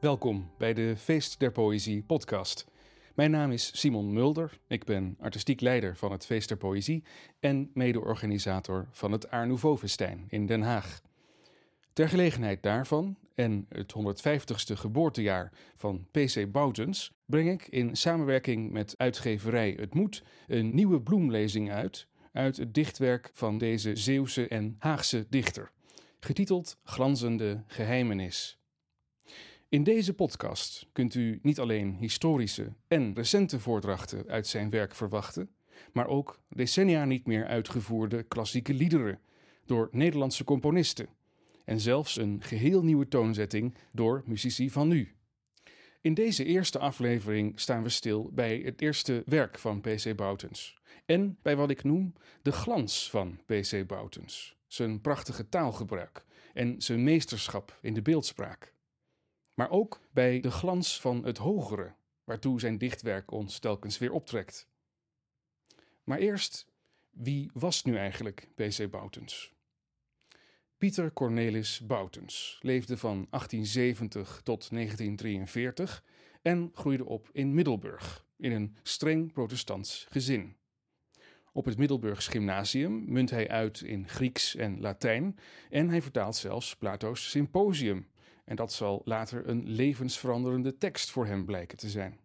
Welkom bij de Feest der Poëzie podcast. Mijn naam is Simon Mulder. Ik ben artistiek leider van het Feest der Poëzie en mede-organisator van het Art Festijn in Den Haag. Ter gelegenheid daarvan en het 150ste geboortejaar van PC Boutens breng ik in samenwerking met uitgeverij Het Moed een nieuwe bloemlezing uit uit het dichtwerk van deze Zeeuwse en Haagse dichter, getiteld Glanzende Geheimenis. In deze podcast kunt u niet alleen historische en recente voordrachten uit zijn werk verwachten, maar ook decennia niet meer uitgevoerde klassieke liederen door Nederlandse componisten en zelfs een geheel nieuwe toonzetting door muzici van nu. In deze eerste aflevering staan we stil bij het eerste werk van PC Boutens en bij wat ik noem de glans van PC Boutens, zijn prachtige taalgebruik en zijn meesterschap in de beeldspraak maar ook bij de glans van het hogere, waartoe zijn dichtwerk ons telkens weer optrekt. Maar eerst, wie was nu eigenlijk P.C. Boutens? Pieter Cornelis Boutens leefde van 1870 tot 1943 en groeide op in Middelburg, in een streng protestants gezin. Op het Middelburgs Gymnasium munt hij uit in Grieks en Latijn en hij vertaalt zelfs Plato's Symposium, en dat zal later een levensveranderende tekst voor hem blijken te zijn.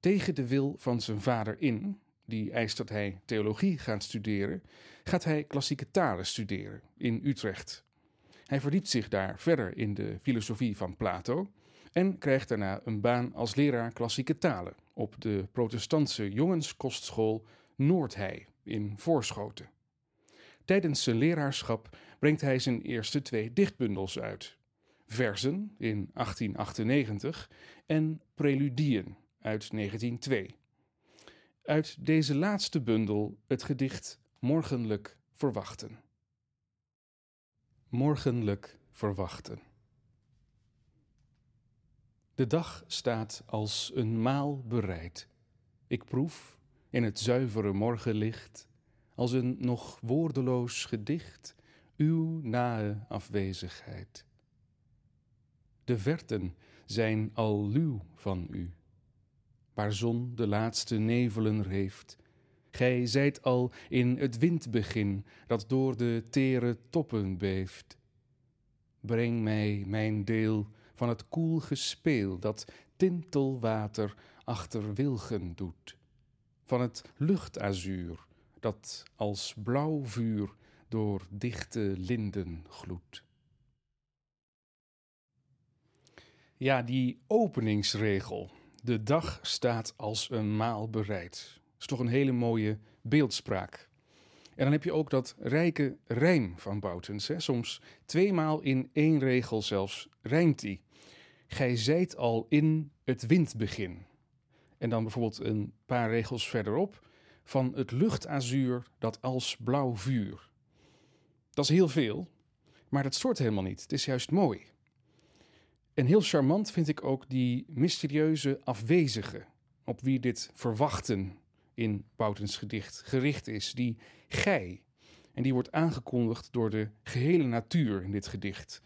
Tegen de wil van zijn vader in, die eist dat hij theologie gaat studeren, gaat hij klassieke talen studeren in Utrecht. Hij verdiept zich daar verder in de filosofie van Plato en krijgt daarna een baan als leraar klassieke talen op de protestantse jongenskostschool Noordhei in Voorschoten. Tijdens zijn leraarschap brengt hij zijn eerste twee dichtbundels uit, versen in 1898 en preludieën uit 1902. Uit deze laatste bundel het gedicht Morgenlijk verwachten. Morgenlijk verwachten. De dag staat als een maal bereid. Ik proef in het zuivere morgenlicht, als een nog woordeloos gedicht, uw nae afwezigheid. De verten zijn al luw van u, waar zon de laatste nevelen heeft. Gij zijt al in het windbegin dat door de tere toppen beeft. Breng mij mijn deel van het koel gespeel dat tintelwater achter wilgen doet, van het luchtazuur dat als blauw vuur door dichte linden gloedt. Ja, die openingsregel. De dag staat als een maal bereid. is toch een hele mooie beeldspraak. En dan heb je ook dat rijke rijm van Boutens. Hè? Soms tweemaal in één regel zelfs rijmt die. Gij zijt al in het windbegin. En dan bijvoorbeeld een paar regels verderop van het luchtazuur dat als blauw vuur. Dat is heel veel, maar dat stoort helemaal niet. Het is juist mooi. En heel charmant vind ik ook die mysterieuze afwezige, op wie dit verwachten in Boutens gedicht gericht is, die gij. En die wordt aangekondigd door de gehele natuur in dit gedicht.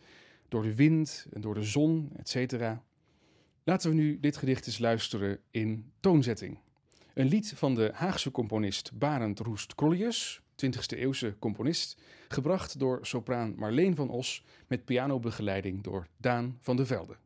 Door de wind en door de zon, etc. Laten we nu dit gedicht eens luisteren in toonzetting. Een lied van de Haagse componist Barend Roest Crollius, 20e eeuwse componist, gebracht door sopraan Marleen van Os met pianobegeleiding door Daan van de Velde.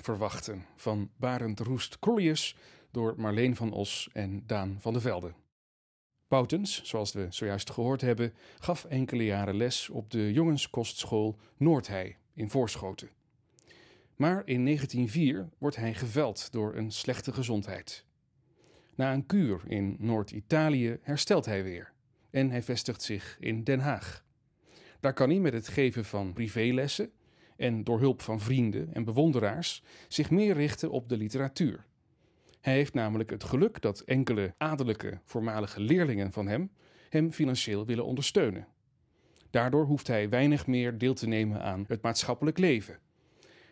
Verwachten van Barend Roest Krollius door Marleen van Os en Daan van de Velde. Boutens, zoals we zojuist gehoord hebben, gaf enkele jaren les op de jongenskostschool Noordhei in Voorschoten. Maar in 1904 wordt hij geveld door een slechte gezondheid. Na een kuur in Noord-Italië herstelt hij weer en hij vestigt zich in Den Haag. Daar kan hij met het geven van privélessen en door hulp van vrienden en bewonderaars zich meer richten op de literatuur. Hij heeft namelijk het geluk dat enkele adellijke voormalige leerlingen van hem hem financieel willen ondersteunen. Daardoor hoeft hij weinig meer deel te nemen aan het maatschappelijk leven.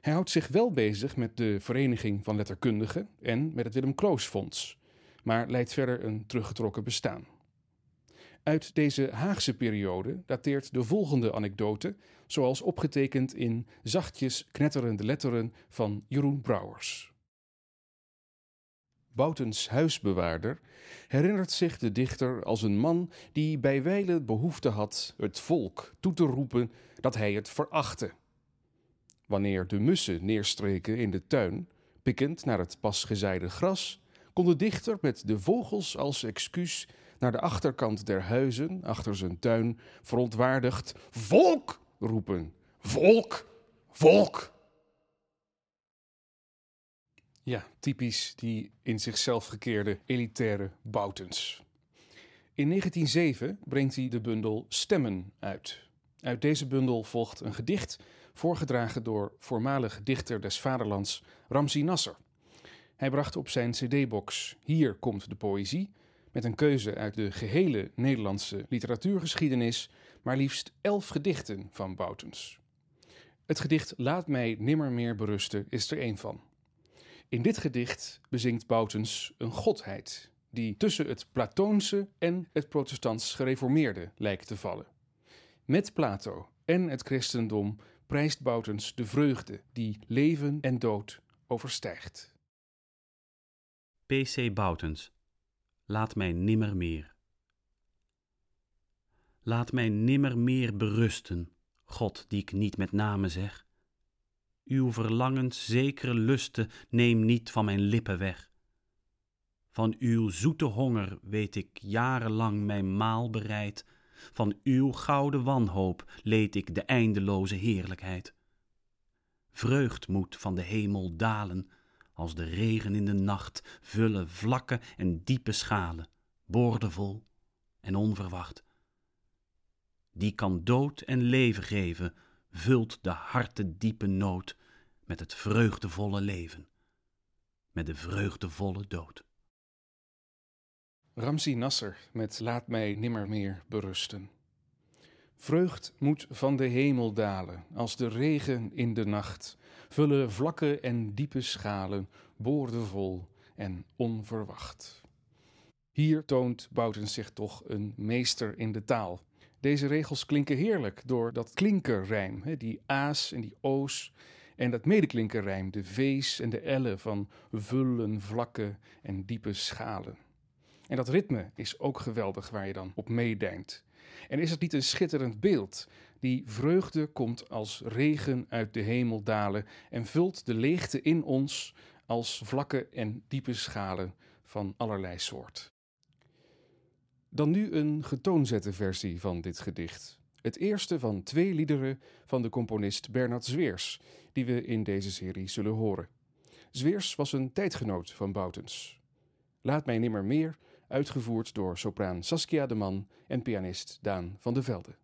Hij houdt zich wel bezig met de Vereniging van Letterkundigen en met het Willem Kloos Fonds, maar leidt verder een teruggetrokken bestaan. Uit deze Haagse periode dateert de volgende anekdote, zoals opgetekend in zachtjes knetterende letteren van Jeroen Brouwers. Boutens huisbewaarder herinnert zich de dichter als een man die bij wijle behoefte had het volk toe te roepen dat hij het verachtte. Wanneer de mussen neerstreken in de tuin, pikkend naar het pas gezaaide gras, kon de dichter met de vogels als excuus naar de achterkant der huizen, achter zijn tuin, verontwaardigd: Volk! roepen. Volk! Volk! Ja, typisch die in zichzelf gekeerde elitaire Boutens. In 1907 brengt hij de bundel Stemmen uit. Uit deze bundel volgt een gedicht voorgedragen door voormalig dichter des vaderlands Ramzi Nasser. Hij bracht op zijn cd-box Hier komt de poëzie met een keuze uit de gehele Nederlandse literatuurgeschiedenis, maar liefst elf gedichten van Boutens. Het gedicht Laat mij nimmer meer berusten is er één van. In dit gedicht bezingt Boutens een godheid die tussen het Platoonse en het protestants gereformeerde lijkt te vallen. Met Plato en het christendom prijst Boutens de vreugde die leven en dood overstijgt. P.C. Boutens laat mij nimmer meer. Laat mij nimmer meer berusten, God die ik niet met name zeg. Uw verlangens zekere lusten neem niet van mijn lippen weg. Van uw zoete honger weet ik jarenlang mijn maal bereid, van uw gouden wanhoop leed ik de eindeloze heerlijkheid. Vreugd moet van de hemel dalen, als de regen in de nacht vullen vlakke en diepe schalen, boordevol en onverwacht. Die kan dood en leven geven, vult de harte diepe nood met het vreugdevolle leven, met de vreugdevolle dood. Ramzi Nasser met Laat mij nimmer meer berusten. Vreugd moet van de hemel dalen, als de regen in de nacht, vullen vlakke en diepe schalen, boordevol en onverwacht. Hier toont Boutens zich toch een meester in de taal. Deze regels klinken heerlijk door dat klinkerrijm, die a's en die o's, en dat medeklinkerrijm, de v's en de l'en van vullen, vlakke en diepe schalen. En dat ritme is ook geweldig waar je dan op meedijnt. En is het niet een schitterend beeld? Die vreugde komt als regen uit de hemel dalen en vult de leegte in ons als vlakke en diepe schalen van allerlei soort. Dan nu een getoonzette versie van dit gedicht. Het eerste van twee liederen van de componist Bernard Zweers, die we in deze serie zullen horen. Zweers was een tijdgenoot van Boutens. Laat mij nimmer meer uitgevoerd door sopraan Saskia de Man en pianist Daan van de Velde.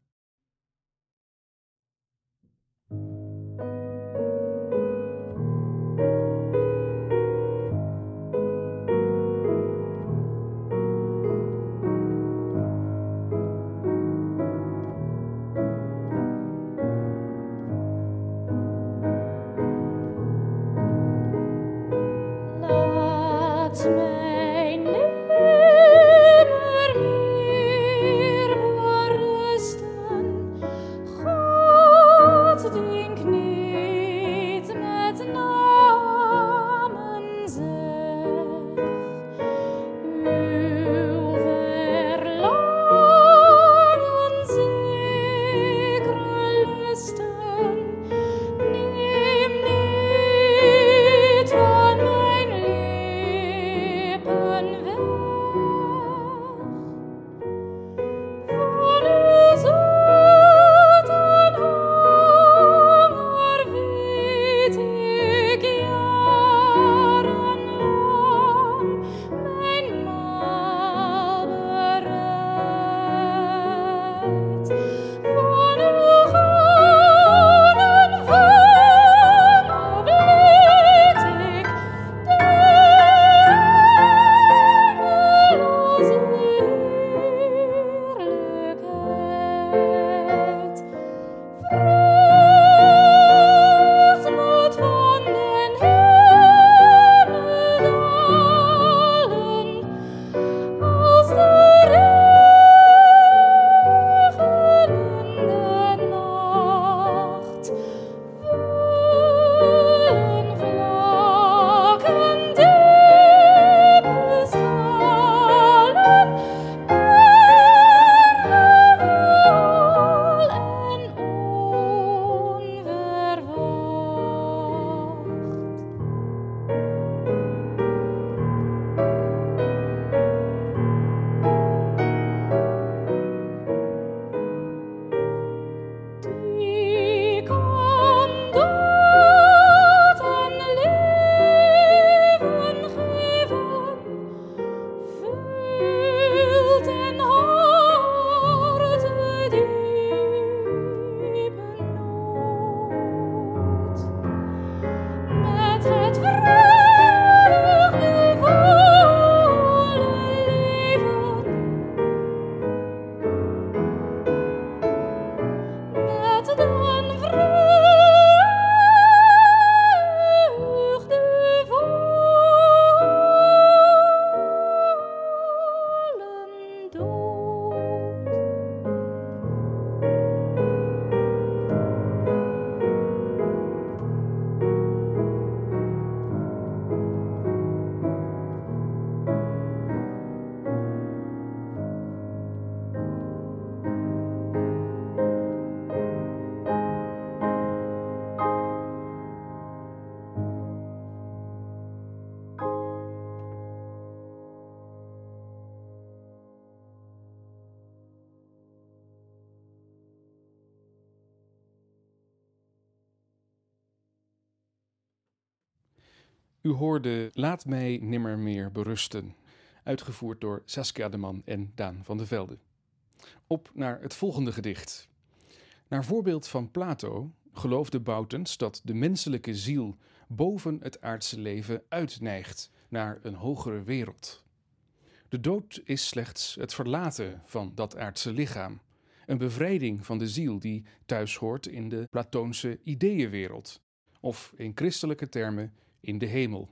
U hoorde Laat mij nimmer meer berusten, uitgevoerd door Saskia de Man en Daan van de Velde. Op naar het volgende gedicht. Naar voorbeeld van Plato geloofde Boutens dat de menselijke ziel boven het aardse leven uitneigt naar een hogere wereld. De dood is slechts het verlaten van dat aardse lichaam, een bevrijding van de ziel die thuis hoort in de Platoonse ideeënwereld, of in christelijke termen in de hemel.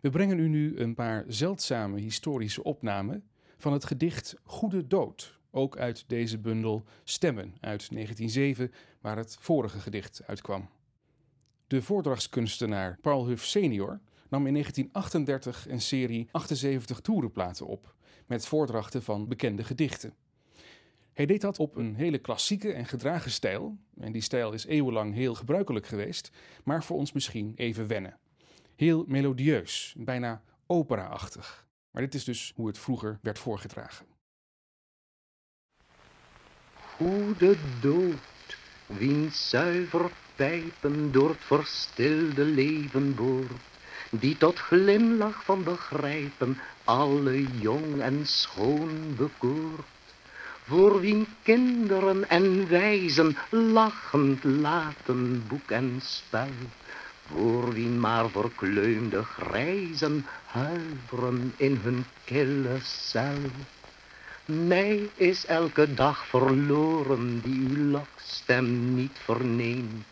We brengen u nu een paar zeldzame historische opnamen van het gedicht Goede Dood, ook uit deze bundel Stemmen uit 1907, waar het vorige gedicht uitkwam. De voordrachtskunstenaar Paul Huff senior nam in 1938 een serie 78 toerenplaten op met voordrachten van bekende gedichten. Hij deed dat op een hele klassieke en gedragen stijl, en die stijl is eeuwenlang heel gebruikelijk geweest, maar voor ons misschien even wennen. Heel melodieus, bijna opera-achtig. Maar dit is dus hoe het vroeger werd voorgedragen. Goede dood, wiens zuiver pijpen door het verstilde leven boort, die tot glimlach van begrijpen alle jong en schoon bekoort. Voor wien kinderen en wijzen lachend laten boek en spel, voor wie maar verkleumde grijzen huiveren in hun kille cel. Mij is elke dag verloren die uw lokstem niet verneemt.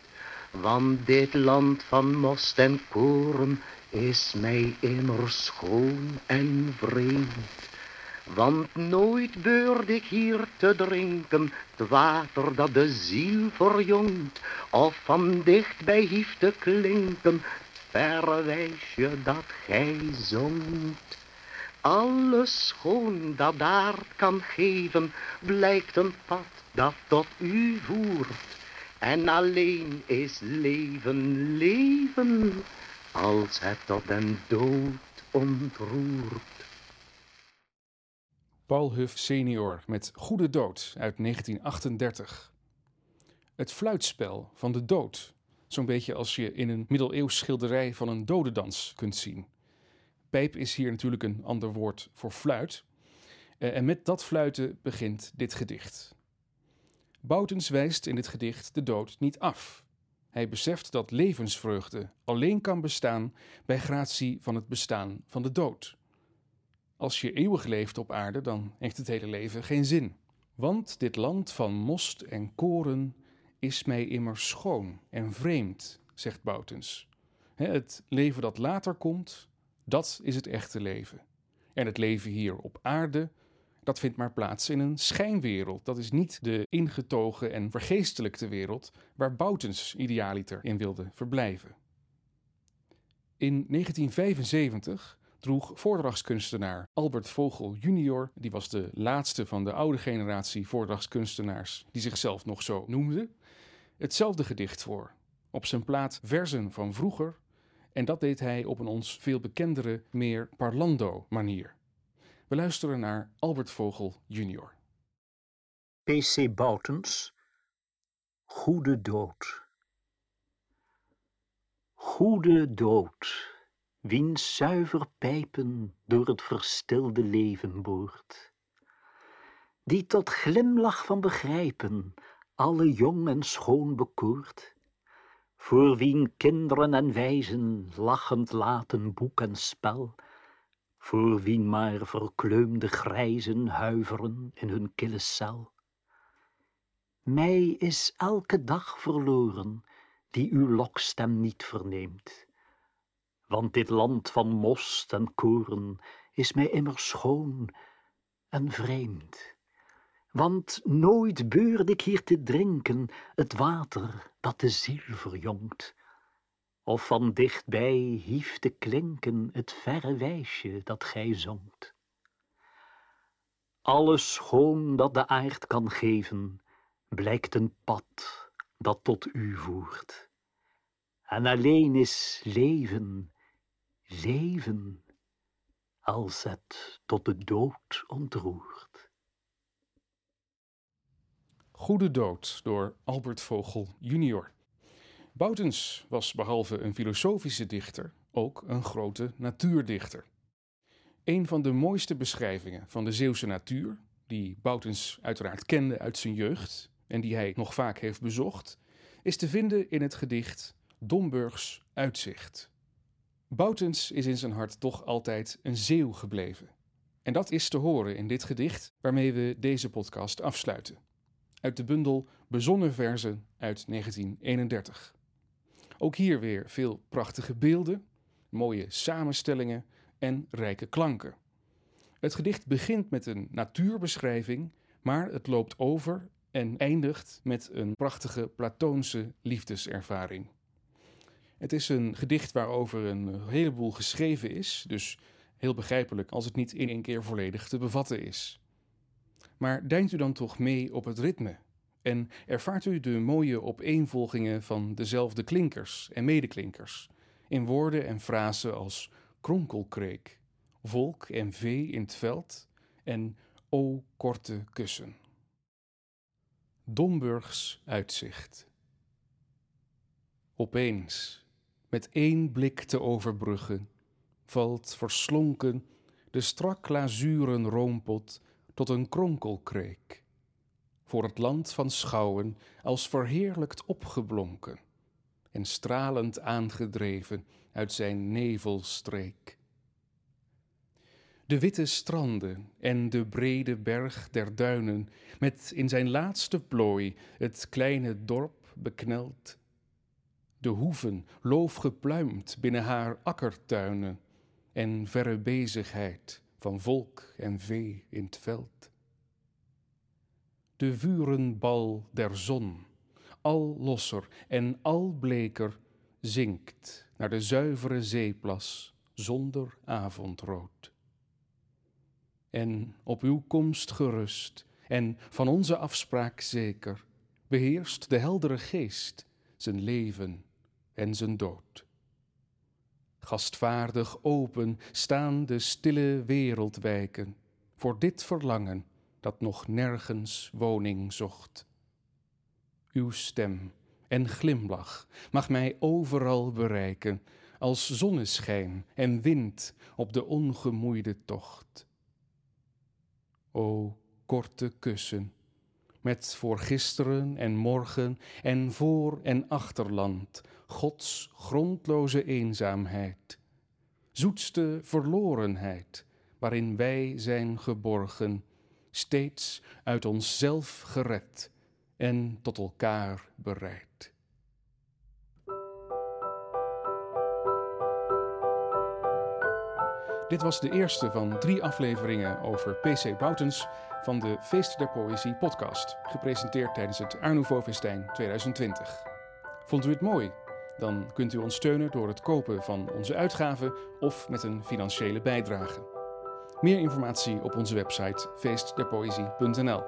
Want dit land van most en koren is mij immer schoon en vreemd. Want nooit beurde ik hier te drinken het water dat de ziel verjongt, of van dichtbij hief te klinken verre wijsje dat gij zongt. Alles schoon dat daar kan geven, blijkt een pad dat tot u voert. En alleen is leven leven, als het tot den dood ontroert. Paul Huff senior met Goede Dood uit 1938. Het fluitspel van de dood, zo'n beetje als je in een middeleeuws schilderij van een dodendans kunt zien. Pijp is hier natuurlijk een ander woord voor fluit. Eh, en met dat fluiten begint dit gedicht. Boutens wijst in dit gedicht de dood niet af. Hij beseft dat levensvreugde alleen kan bestaan bij gratie van het bestaan van de dood. Als je eeuwig leeft op aarde, dan heeft het hele leven geen zin. Want dit land van most en koren is mij immers schoon en vreemd, zegt Boutens. Het leven dat later komt, dat is het echte leven. En het leven hier op aarde, dat vindt maar plaats in een schijnwereld. Dat is niet de ingetogen en vergeestelijkte wereld waar Boutens idealiter in wilde verblijven. In 1975 droeg voordrachtskunstenaar Albert Vogel junior, die was de laatste van de oude generatie voordrachtskunstenaars die zichzelf nog zo noemde, hetzelfde gedicht voor. Op zijn plaat Versen van vroeger en dat deed hij op een ons veel bekendere, meer parlando manier. We luisteren naar Albert Vogel junior. P.C. Boutens, Goede Dood. Goede dood, wiens zuiver pijpen door het verstilde leven boort, die tot glimlach van begrijpen alle jong en schoon bekoort, voor wien kinderen en wijzen lachend laten boek en spel, voor wien maar verkleumde grijzen huiveren in hun kille cel. Mij is elke dag verloren, die uw lokstem niet verneemt, want dit land van most en koren is mij immer schoon en vreemd. Want nooit beurde ik hier te drinken het water dat de ziel verjongt, of van dichtbij hief te klinken het verre wijsje dat gij zongt. Alles schoon dat de aard kan geven, blijkt een pad dat tot u voert. En alleen is leven, leven, als het tot de dood ontroert. Goede Dood door Albert Vogel junior. Boutens was behalve een filosofische dichter ook een grote natuurdichter. Een van de mooiste beschrijvingen van de Zeeuwse natuur, die Boutens uiteraard kende uit zijn jeugd en die hij nog vaak heeft bezocht, is te vinden in het gedicht Domburgs Uitzicht. Boutens is in zijn hart toch altijd een Zeeuw gebleven. En dat is te horen in dit gedicht waarmee we deze podcast afsluiten. Uit de bundel Bezonnen Verzen uit 1931. Ook hier weer veel prachtige beelden, mooie samenstellingen en rijke klanken. Het gedicht begint met een natuurbeschrijving, maar het loopt over en eindigt met een prachtige Platoonse liefdeservaring. Het is een gedicht waarover een heleboel geschreven is, dus heel begrijpelijk als het niet in één keer volledig te bevatten is. Maar deint u dan toch mee op het ritme en ervaart u de mooie opeenvolgingen van dezelfde klinkers en medeklinkers in woorden en frasen als kronkelkreek, volk en vee in het veld en o korte kussen. Domburgs uitzicht. Opeens, met één blik te overbruggen, valt verslonken de strak lazuren roompot tot een kronkelkreek. Voor het land van schouwen als verheerlijkt opgeblonken en stralend aangedreven uit zijn nevelstreek. De witte stranden en de brede berg der duinen, met in zijn laatste plooi het kleine dorp bekneld. De hoeven loofgepluimd binnen haar akkertuinen en verre bezigheid van volk en vee in het veld. De vurenbal der zon, al losser en al bleker, zinkt naar de zuivere zeeplas zonder avondrood. En op uw komst gerust en van onze afspraak zeker, beheerst de heldere geest zijn leven en zijn dood. Gastvaardig open staan de stille wereldwijken voor dit verlangen dat nog nergens woning zocht. Uw stem en glimlach mag mij overal bereiken, als zonneschijn en wind op de ongemoeide tocht. O korte kussen, met voor gisteren en morgen en voor en achterland, Gods grondloze eenzaamheid, zoetste verlorenheid, waarin wij zijn geborgen, steeds uit onszelf gered en tot elkaar bereid. Dit was de eerste van drie afleveringen over PC Boutens van de Feest der Poëzie podcast, gepresenteerd tijdens het Art Nouveau Festijn 2020. Vond u het mooi? Dan kunt u ons steunen door het kopen van onze uitgaven of met een financiële bijdrage. Meer informatie op onze website feestderpoëzie.nl.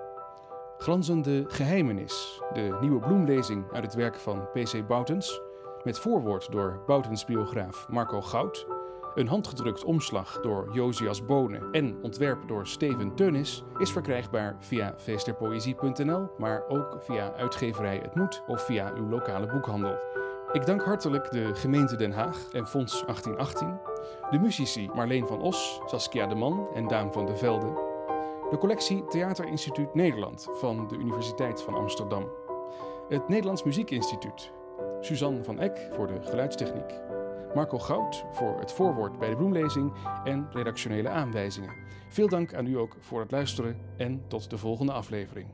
Glanzende Geheimenis, de nieuwe bloemlezing uit het werk van PC Boutens, met voorwoord door Boutens biograaf Marco Goud, een handgedrukt omslag door Josias Bonen en ontwerp door Steven Teunis, is verkrijgbaar via feestderpoëzie.nl, maar ook via uitgeverij Het Moed of via uw lokale boekhandel. Ik dank hartelijk de gemeente Den Haag en Fonds 1818, de muzici Marleen van Os, Saskia de Man en Daan van de Velde, de collectie Theaterinstituut Nederland van de Universiteit van Amsterdam, het Nederlands Muziekinstituut, Suzanne van Eck voor de geluidstechniek, Marco Goud voor het voorwoord bij de bloemlezing en redactionele aanwijzingen. Veel dank aan u ook voor het luisteren en tot de volgende aflevering.